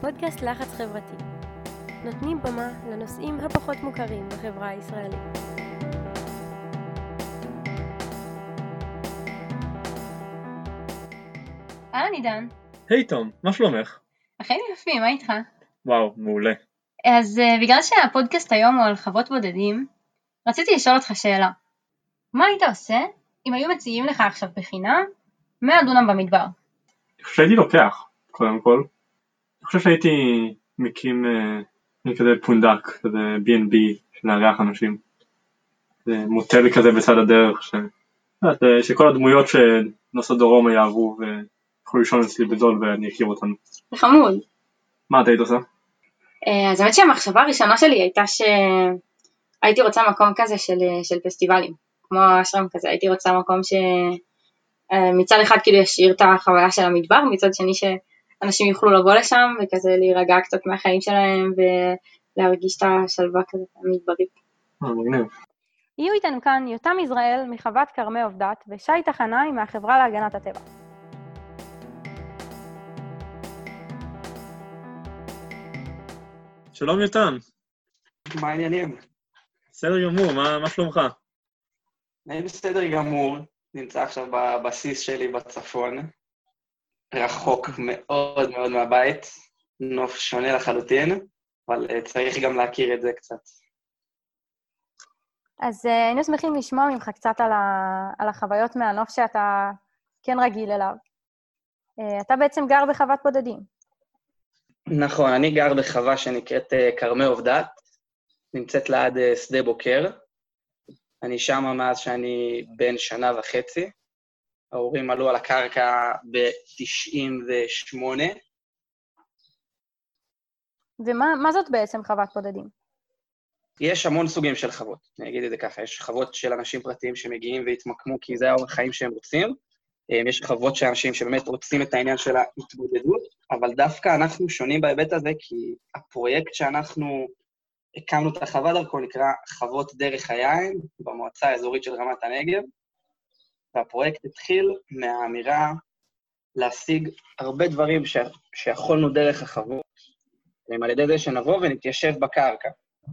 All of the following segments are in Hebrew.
פודקאסט לחץ חברתי. נותנים במה לנושאים הפחות מוכרים בחברה הישראלית. אהלן עידן. היי תום, מה שלומך? החיים יפים, מה איתך? וואו, מעולה. אז uh, בגלל שהפודקאסט היום הוא על חוות בודדים, רציתי לשאול אותך שאלה. מה היית עושה אם היו מציעים לך עכשיו בחינם 100 דונם במדבר? אני חושב שהייתי לוקח, קודם כל. חושב שהייתי מקים אה, כזה פונדק, כזה B&B, לארח אנשים. זה מוטל כזה בצד הדרך, ש... יודעת, אה, שכל הדמויות שנוסעות דרומה יעברו ויכולו לישון אצלי בזול ואני אכיר אותן. זה חמוד. מה את היית עושה? אה, אז האמת שהמחשבה הראשונה שלי הייתה שהייתי רוצה מקום כזה של, של פסטיבלים, כמו אשרם כזה, הייתי רוצה מקום שמצד אחד כאילו ישאיר את החוויה של המדבר, מצד שני שאנשים יוכלו לבוא לשם וכזה להירגע קצת מהחיים שלהם ולהרגיש את השלווה כזה המדברית. אה, מגניב. יהיו איתנו כאן יותם יזרעאל מחוות כרמי עובדת ושי תחנאי מהחברה להגנת הטבע. שלום יותם, מה העניינים? בסדר גמור, מה, מה שלומך? אני בסדר גמור, נמצא עכשיו בבסיס שלי בצפון, רחוק מאוד מאוד מהבית, נוף שונה לחלוטין, אבל אה, צריך גם להכיר את זה קצת. אז uh, היינו שמחים לשמוע ממך קצת על, ה... על החוויות מהנוף שאתה כן רגיל אליו. Uh, אתה בעצם גר בחוות בודדים. נכון, אני גר בחווה שנקראת אה, כרמי עובדת, נמצאת ליד אה, שדה בוקר. אני שם מאז שאני בן שנה וחצי. ההורים עלו על הקרקע ב-98. ומה זאת בעצם חוות בודדים? יש המון סוגים של חוות, אני אגיד את זה ככה, יש חוות של אנשים פרטיים שמגיעים והתמקמו כי זה האורח חיים שהם רוצים, אה, יש חוות של אנשים שבאמת רוצים את העניין של ההתמודדות, אבל דווקא אנחנו שונים בהיבט הזה, כי הפרויקט שאנחנו הקמנו את החווה דרכו נקרא חוות דרך היין, במועצה האזורית של רמת הנגב, והפרויקט התחיל מהאמירה להשיג הרבה דברים ש... שיכולנו דרך החוות, על ידי זה שנבוא ונתיישב בקרקע.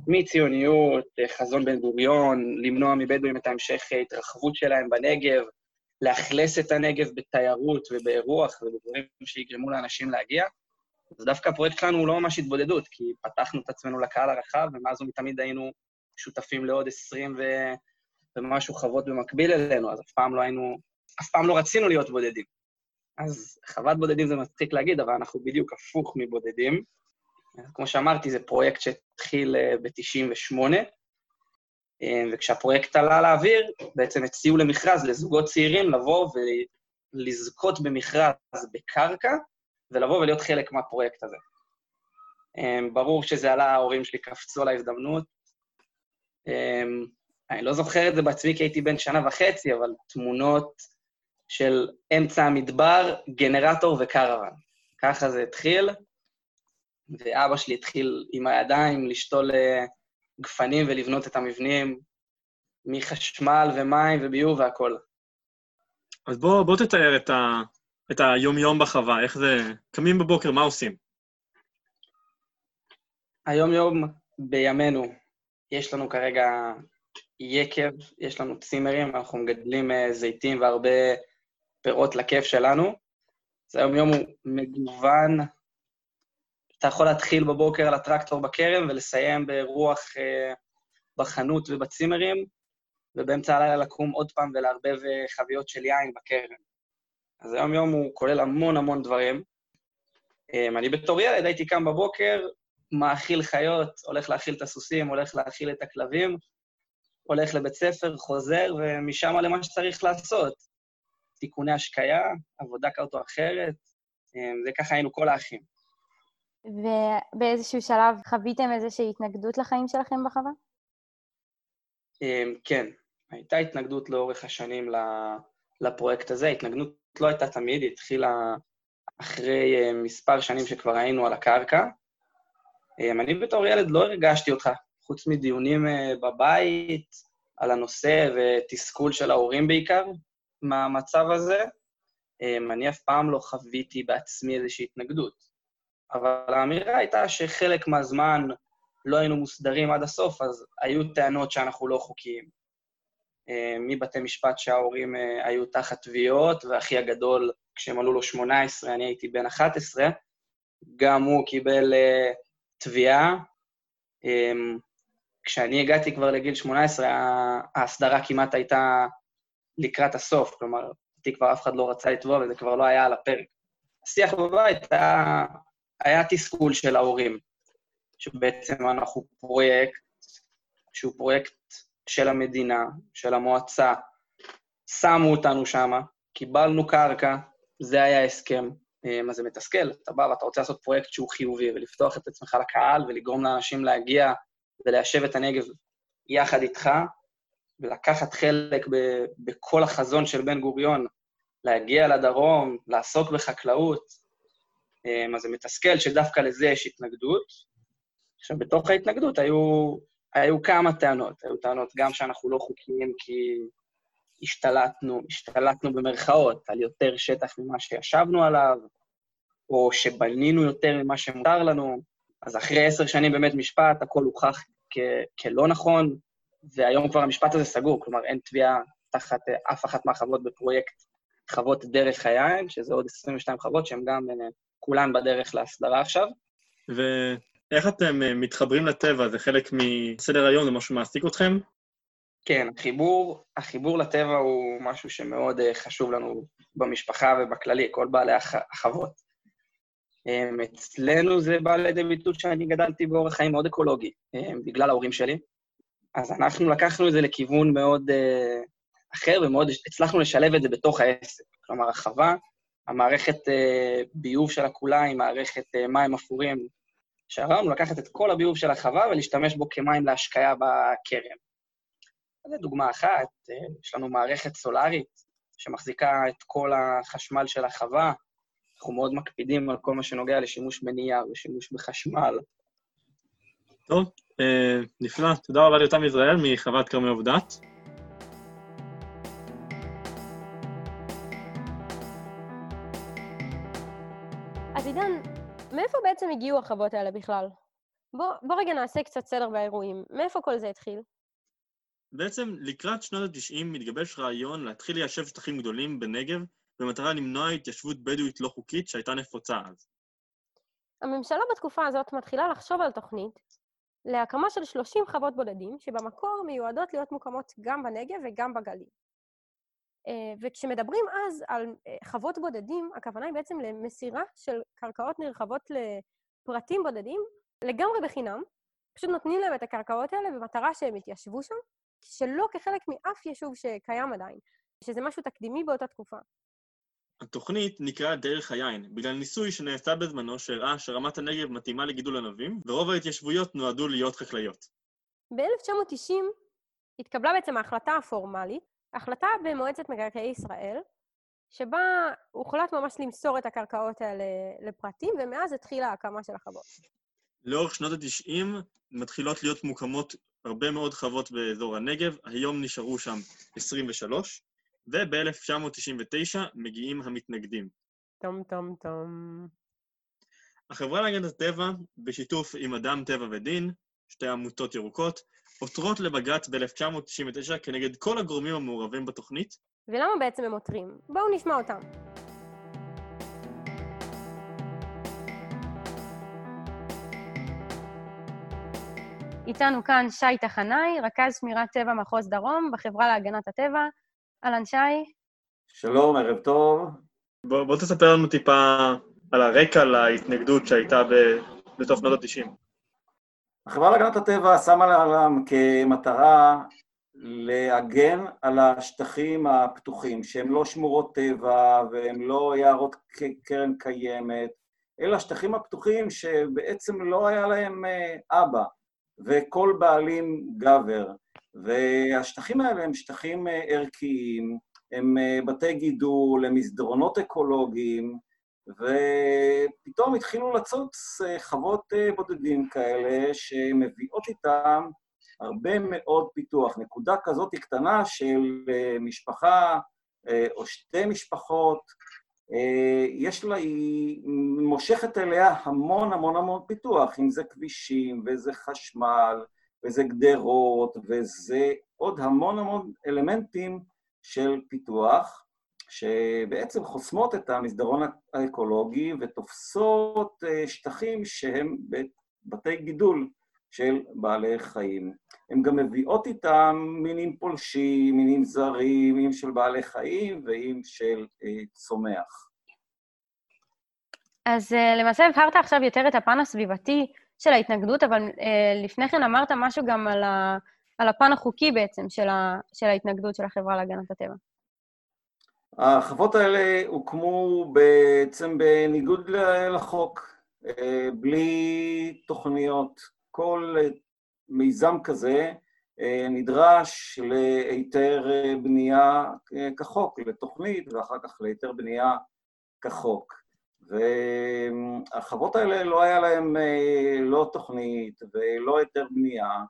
מציוניות, חזון בן גוריון, למנוע מבדואים את ההמשך התרחבות שלהם בנגב, לאכלס את הנגב בתיירות ובאירוח ובדברים שיגרמו לאנשים להגיע. אז דווקא הפרויקט שלנו הוא לא ממש התבודדות, כי פתחנו את עצמנו לקהל הרחב, ומאז ומתמיד היינו שותפים לעוד 20 ו... ומשהו חוות במקביל אלינו, אז אף פעם לא היינו, אף פעם לא רצינו להיות בודדים. אז חוות בודדים זה מצחיק להגיד, אבל אנחנו בדיוק הפוך מבודדים. כמו שאמרתי, זה פרויקט שהתחיל אה, ב-98', אה, וכשהפרויקט עלה לאוויר, בעצם הציעו למכרז לזוגות צעירים לבוא ולזכות במכרז בקרקע, ולבוא ולהיות חלק מהפרויקט הזה. אה, ברור שזה עלה, ההורים שלי קפצו על ההזדמנות. אה, אני לא זוכר את זה בעצמי כי הייתי בן שנה וחצי, אבל תמונות של אמצע המדבר, גנרטור וקרוון. ככה זה התחיל, ואבא שלי התחיל עם הידיים לשתול גפנים ולבנות את המבנים מחשמל ומים וביוב והכול. אז בוא, בוא תתאר את, ה, את היום-יום בחווה, איך זה... קמים בבוקר, מה עושים? היום-יום בימינו, יש לנו כרגע יקב, יש לנו צימרים, אנחנו מגדלים אה, זיתים והרבה פירות לכיף שלנו. אז היום-יום הוא מגוון, אתה יכול להתחיל בבוקר על הטרקטור בכרם ולסיים ברוח אה, בחנות ובצימרים, ובאמצע הלילה לקום עוד פעם ולערבב אה, חביות של יין בכרם. אז היום-יום הוא כולל המון המון דברים. אה, אני בתור ילד הייתי קם בבוקר, מאכיל חיות, הולך להאכיל את הסוסים, הולך להאכיל את הכלבים, הולך לבית ספר, חוזר, ומשם למה שצריך לעשות. תיקוני השקיה, עבודה כזאת או אחרת, אה, זה ככה היינו כל האחים. ובאיזשהו שלב חוויתם איזושהי התנגדות לחיים שלכם בחווה? אמ, כן, הייתה התנגדות לאורך השנים לפרויקט הזה. ההתנגדות לא הייתה תמיד, היא התחילה אחרי אה, מספר שנים שכבר היינו על הקרקע. אמ, אני בתור ילד לא הרגשתי אותך, חוץ מדיונים אה, בבית על הנושא ותסכול של ההורים בעיקר מהמצב הזה. אמ, אני אף פעם לא חוויתי בעצמי איזושהי התנגדות. אבל האמירה הייתה שחלק מהזמן לא היינו מוסדרים עד הסוף, אז היו טענות שאנחנו לא חוקיים. אה, מבתי משפט שההורים אה, היו תחת תביעות, ואחי הגדול, כשהם עלו לו 18, אני הייתי בן 11, גם הוא קיבל תביעה. כשאני הגעתי כבר לגיל 18, ההסדרה כמעט הייתה לקראת הסוף, כלומר, אותי כבר אף אחד לא רצה לתבוע וזה כבר לא היה על הפרק. השיח בבית היה, היה תסכול של ההורים, שבעצם אנחנו פרויקט, שהוא פרויקט של המדינה, של המועצה, שמו אותנו שם, קיבלנו קרקע, זה היה ההסכם. אמ, אז זה מתסכל, אתה בא ואתה רוצה לעשות פרויקט שהוא חיובי, ולפתוח את עצמך לקהל, ולגרום לאנשים להגיע וליישב את הנגב יחד איתך, ולקחת חלק ב- בכל החזון של בן גוריון, להגיע לדרום, לעסוק בחקלאות, אמ, אז זה מתסכל שדווקא לזה יש התנגדות. עכשיו, בתוך ההתנגדות היו, היו כמה טענות. היו טענות גם שאנחנו לא חוקיים כי השתלטנו, השתלטנו במרכאות על יותר שטח ממה שישבנו עליו, או שבנינו יותר ממה שמותר לנו. אז אחרי עשר שנים באמת משפט, הכל הוכח כ- כלא נכון, והיום כבר המשפט הזה סגור, כלומר אין תביעה תחת אף אחת מהחוות בפרויקט חוות דרך היין, שזה עוד 22 חוות שהן גם אה, כולן בדרך להסדרה עכשיו. ואיך אתם אה, מתחברים לטבע? זה חלק מסדר היום? זה משהו שמעסיק אתכם? כן, החיבור, החיבור לטבע הוא משהו שמאוד אה, חשוב לנו במשפחה ובכללי, כל בעלי הח, החוות. אמ, אצלנו זה בא לידי ביטוי שאני גדלתי באורח חיים מאוד אקולוגי, אמ, בגלל ההורים שלי. אז אנחנו לקחנו את זה לכיוון מאוד uh, אחר, ומאוד הצלחנו לשלב את זה בתוך העסק. כלומר, החווה, המערכת uh, ביוב של הכולה היא מערכת uh, מים אפורים, שהרעיון לקחת את כל הביוב של החווה ולהשתמש בו כמים להשקיה בכרם. זו דוגמה אחת, יש לנו מערכת סולארית שמחזיקה את כל החשמל של החווה, אנחנו מאוד מקפידים על כל מה שנוגע לשימוש בנייר ושימוש בחשמל. טוב, אה, נפלא. תודה רבה ליותם יזרעאל מחוות כרמי עובדת. אז עידן, מאיפה בעצם הגיעו החוות האלה בכלל? בוא, בוא רגע נעשה קצת סדר באירועים. מאיפה כל זה התחיל? בעצם לקראת שנות ה-90 מתגבש רעיון להתחיל ליישב שטחים גדולים בנגב במטרה למנוע התיישבות בדואית לא חוקית שהייתה נפוצה אז. הממשלה בתקופה הזאת מתחילה לחשוב על תוכנית להקמה של 30 חוות בודדים, שבמקור מיועדות להיות מוקמות גם בנגב וגם בגליל. אה, וכשמדברים אז על אה, חוות בודדים, הכוונה היא בעצם למסירה של קרקעות נרחבות לפרטים בודדים, לגמרי בחינם, פשוט נותנים להם את הקרקעות האלה במטרה שהם יתיישבו שם, שלא כחלק מאף יישוב שקיים עדיין, שזה משהו תקדימי באותה תקופה. התוכנית נקראה דרך היין, בגלל ניסוי שנעשה בזמנו שהראה שרמת הנגב מתאימה לגידול ענבים, ורוב ההתיישבויות נועדו להיות חקלאיות. ב-1990 התקבלה בעצם ההחלטה הפורמלית, החלטה במועצת מקרקעי ישראל, שבה הוחלט ממש למסור את הקרקעות האלה לפרטים, ומאז התחילה ההקמה של החוות. לאורך שנות ה-90 מתחילות להיות מוקמות הרבה מאוד חוות באזור הנגב, היום נשארו שם 23, וב-1999 מגיעים המתנגדים. טום טום טום. החברה להגנת הטבע, בשיתוף עם אדם טבע ודין, שתי עמותות ירוקות, עותרות לבג"ץ ב-1999 כנגד כל הגורמים המעורבים בתוכנית. ולמה בעצם הם עותרים? בואו נשמע אותם. איתנו כאן שי טחנאי, רכז שמירת טבע מחוז דרום בחברה להגנת הטבע. אהלן שי. שלום, ערב טוב. בוא, בוא תספר לנו טיפה על הרקע להתנגדות שהייתה ב, בסוף שנות ה-90. החברה להגנת הטבע שמה לה כמטרה להגן על השטחים הפתוחים, שהם לא שמורות טבע והם לא יערות קרן קיימת, אלא השטחים הפתוחים שבעצם לא היה להם אה, אבא, וכל בעלים גבר. והשטחים האלה הם שטחים אה, ערכיים, הם אה, בתי גידול, הם מסדרונות אקולוגיים, ופתאום התחילו לצוץ אה, חוות בודדים כאלה שמביאות איתם הרבה מאוד פיתוח. נקודה כזאת קטנה של משפחה או שתי משפחות יש לה, היא מושכת אליה המון המון המון פיתוח, אם זה כבישים, וזה חשמל, וזה גדרות, וזה עוד המון המון אלמנטים של פיתוח, שבעצם חוסמות את המסדרון האקולוגי ותופסות אה, שטחים שהם בתי גידול של בעלי חיים. הן גם מביאות איתם מינים פולשים, מינים זרים, מינים של בעלי חיים ואם של אה, צומח. אז אה, למעשה הבהרת עכשיו יותר את הפן הסביבתי של ההתנגדות, אבל אה, לפני כן אמרת משהו גם על, ה, על הפן החוקי בעצם של, ה, של ההתנגדות של החברה להגנת הטבע. החוות האלה הוקמו בעצם בניגוד לחוק, אה, בלי תוכניות. כל מיזם כזה אה, נדרש להיתר בנייה כחוק, לתוכנית, ואחר כך להיתר בנייה כחוק. והחוות האלה לא היה להן אה, לא תוכנית ולא היתר בנייה,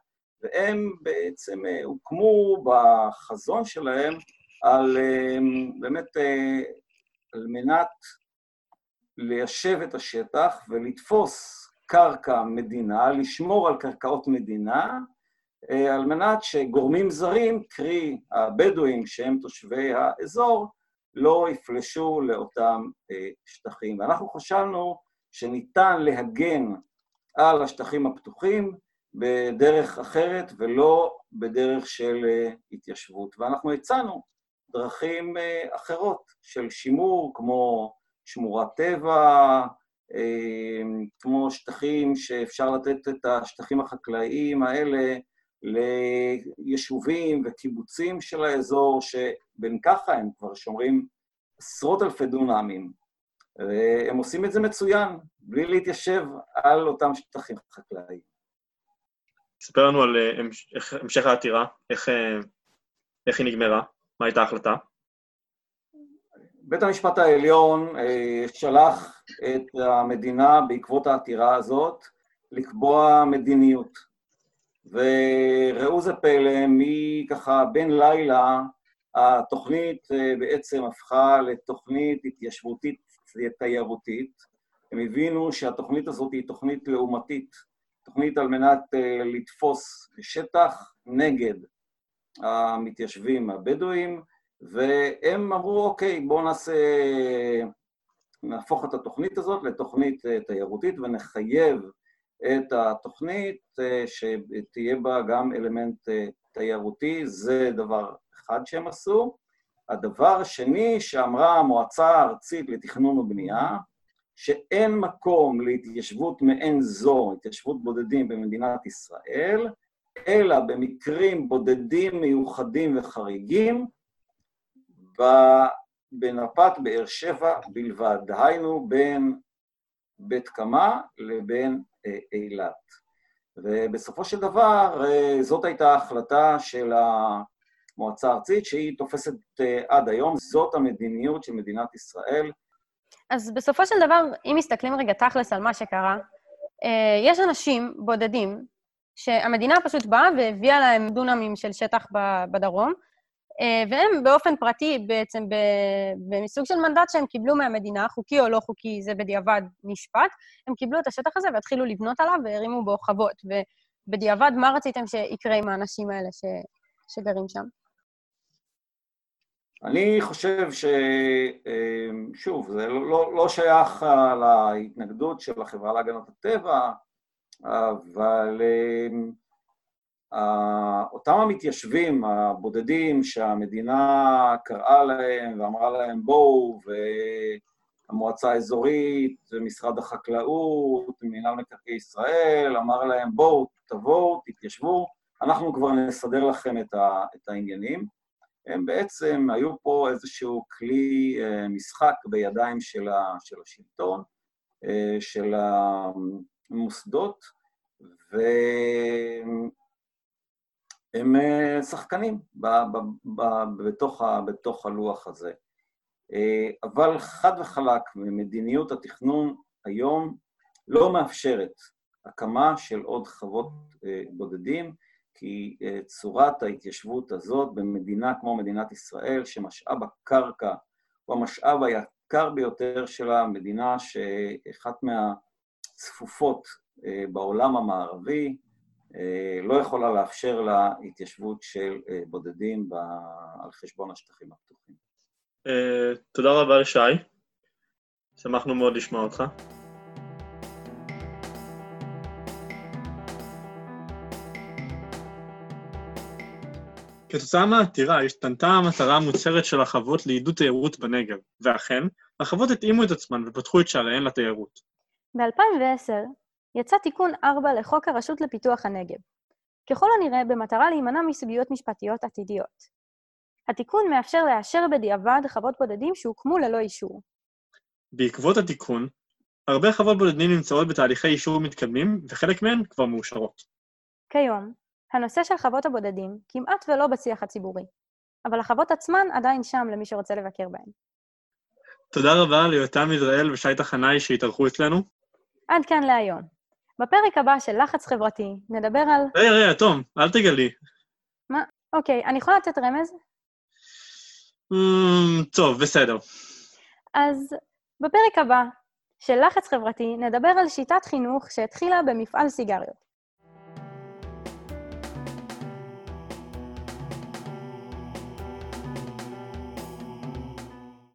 והם בעצם הוקמו בחזון שלהם על באמת, על מנת ליישב את השטח ולתפוס קרקע מדינה, לשמור על קרקעות מדינה, אה, על מנת שגורמים זרים, קרי הבדואים שהם תושבי האזור, לא יפלשו לאותם אה, שטחים. ואנחנו חשבנו שניתן להגן על השטחים הפתוחים בדרך אחרת ולא בדרך של אה, התיישבות. ואנחנו הצענו דרכים אחרות של שימור, כמו שמורת טבע, כמו שטחים שאפשר לתת את השטחים החקלאיים האלה ליישובים וקיבוצים של האזור, שבין ככה הם כבר שומרים עשרות אלפי דונמים. הם עושים את זה מצוין, בלי להתיישב על אותם שטחים חקלאיים. ספר לנו על אה, המשך העתירה, איך, אה, איך היא נגמרה, מה הייתה ההחלטה? בית המשפט העליון אה, שלח את המדינה בעקבות העתירה הזאת לקבוע מדיניות. וראו זה פלא, מככה בין לילה התוכנית אה, בעצם הפכה לתוכנית התיישבותית תיירותית. הם הבינו שהתוכנית הזאת היא תוכנית לעומתית, תוכנית על מנת אה, לתפוס שטח נגד המתיישבים הבדואים, והם אמרו, אוקיי, בואו נעשה, נהפוך את התוכנית הזאת לתוכנית אה, תיירותית ונחייב את התוכנית אה, שתהיה בה גם אלמנט אה, תיירותי, זה דבר אחד שהם עשו. הדבר השני שאמרה המועצה הארצית לתכנון ובנייה, שאין מקום להתיישבות מעין זו, התיישבות בודדים במדינת ישראל, אלא במקרים בודדים מיוחדים וחריגים, בנפת באר שבע בלבד, דהיינו בין בית קמה לבין אילת. ובסופו של דבר, אה, זאת הייתה ההחלטה של המועצה הארצית, שהיא תופסת אה, עד היום, זאת המדיניות של מדינת ישראל. אז בסופו של דבר, אם מסתכלים רגע תכלס על מה שקרה, יש אנשים בודדים שהמדינה פשוט באה והביאה להם דונמים של שטח בדרום, אה, והם באופן פרטי בעצם במסוג של מנדט שהם קיבלו מהמדינה, חוקי או לא חוקי, זה בדיעבד נשפט, הם קיבלו את השטח הזה והתחילו לבנות עליו והרימו בו חוות. ובדיעבד, מה רציתם שיקרה עם האנשים האלה ש... שגרים שם? אני חושב ש... אה, שוב, זה לא, לא, לא שייך להתנגדות של החברה להגנת הטבע, אבל אה, אותם המתיישבים הבודדים שהמדינה קראה להם ואמרה להם בואו, והמועצה האזורית, ומשרד החקלאות, מינהל מקרקעי ישראל, אמר להם בואו, תבואו, תתיישבו, אנחנו כבר נסדר לכם את, ה, את העניינים. הם בעצם, היו פה איזשהו כלי אה, משחק בידיים של, ה, של השלטון, אה, של המוסדות, ו... הם אה, שחקנים בתוך, בתוך הלוח הזה. אה, אבל חד וחלק, מדיניות התכנון היום לא מאפשרת הקמה של עוד חוות אה, בודדים, כי צורת ההתיישבות הזאת במדינה כמו מדינת ישראל, שמשאב הקרקע הוא המשאב היקר ביותר שלה, מדינה שאחת מהצפופות בעולם המערבי, לא יכולה לאפשר לה התיישבות של אה, בודדים על חשבון השטחים הפתוחים. תודה רבה לשי, שמחנו מאוד לשמוע אותך. כתוצאה מהעתירה השתנתה המטרה המוצהרת של החוות לעידוד תיירות בנגב, ואכן, החוות התאימו את עצמן ופתחו את שעריהן לתיירות. ב-2010 יצא תיקון 4 לחוק הרשות לפיתוח הנגב, ככל הנראה במטרה להימנע מסוגיות משפטיות עתידיות. התיקון מאפשר לאשר בדיעבד חוות בודדים שהוקמו ללא אישור. בעקבות התיקון, הרבה חוות בודדים נמצאות בתהליכי אישור מתקדמים, וחלק מהן כבר מאושרות. כיום, הנושא של חוות הבודדים כמעט ולא בשיח הציבורי, אבל החוות עצמן עדיין שם למי שרוצה לבקר בהן. תודה רבה ליותם יזרעאל ושי תחנאי שהתארחו אצלנו. עד כאן להיום. בפרק הבא של לחץ חברתי נדבר על... רגע, רגע, תום, אל תגלי. מה? אוקיי, אני יכולה לתת רמז? Mm, טוב, בסדר. אז בפרק הבא של לחץ חברתי נדבר על שיטת חינוך שהתחילה במפעל סיגריות.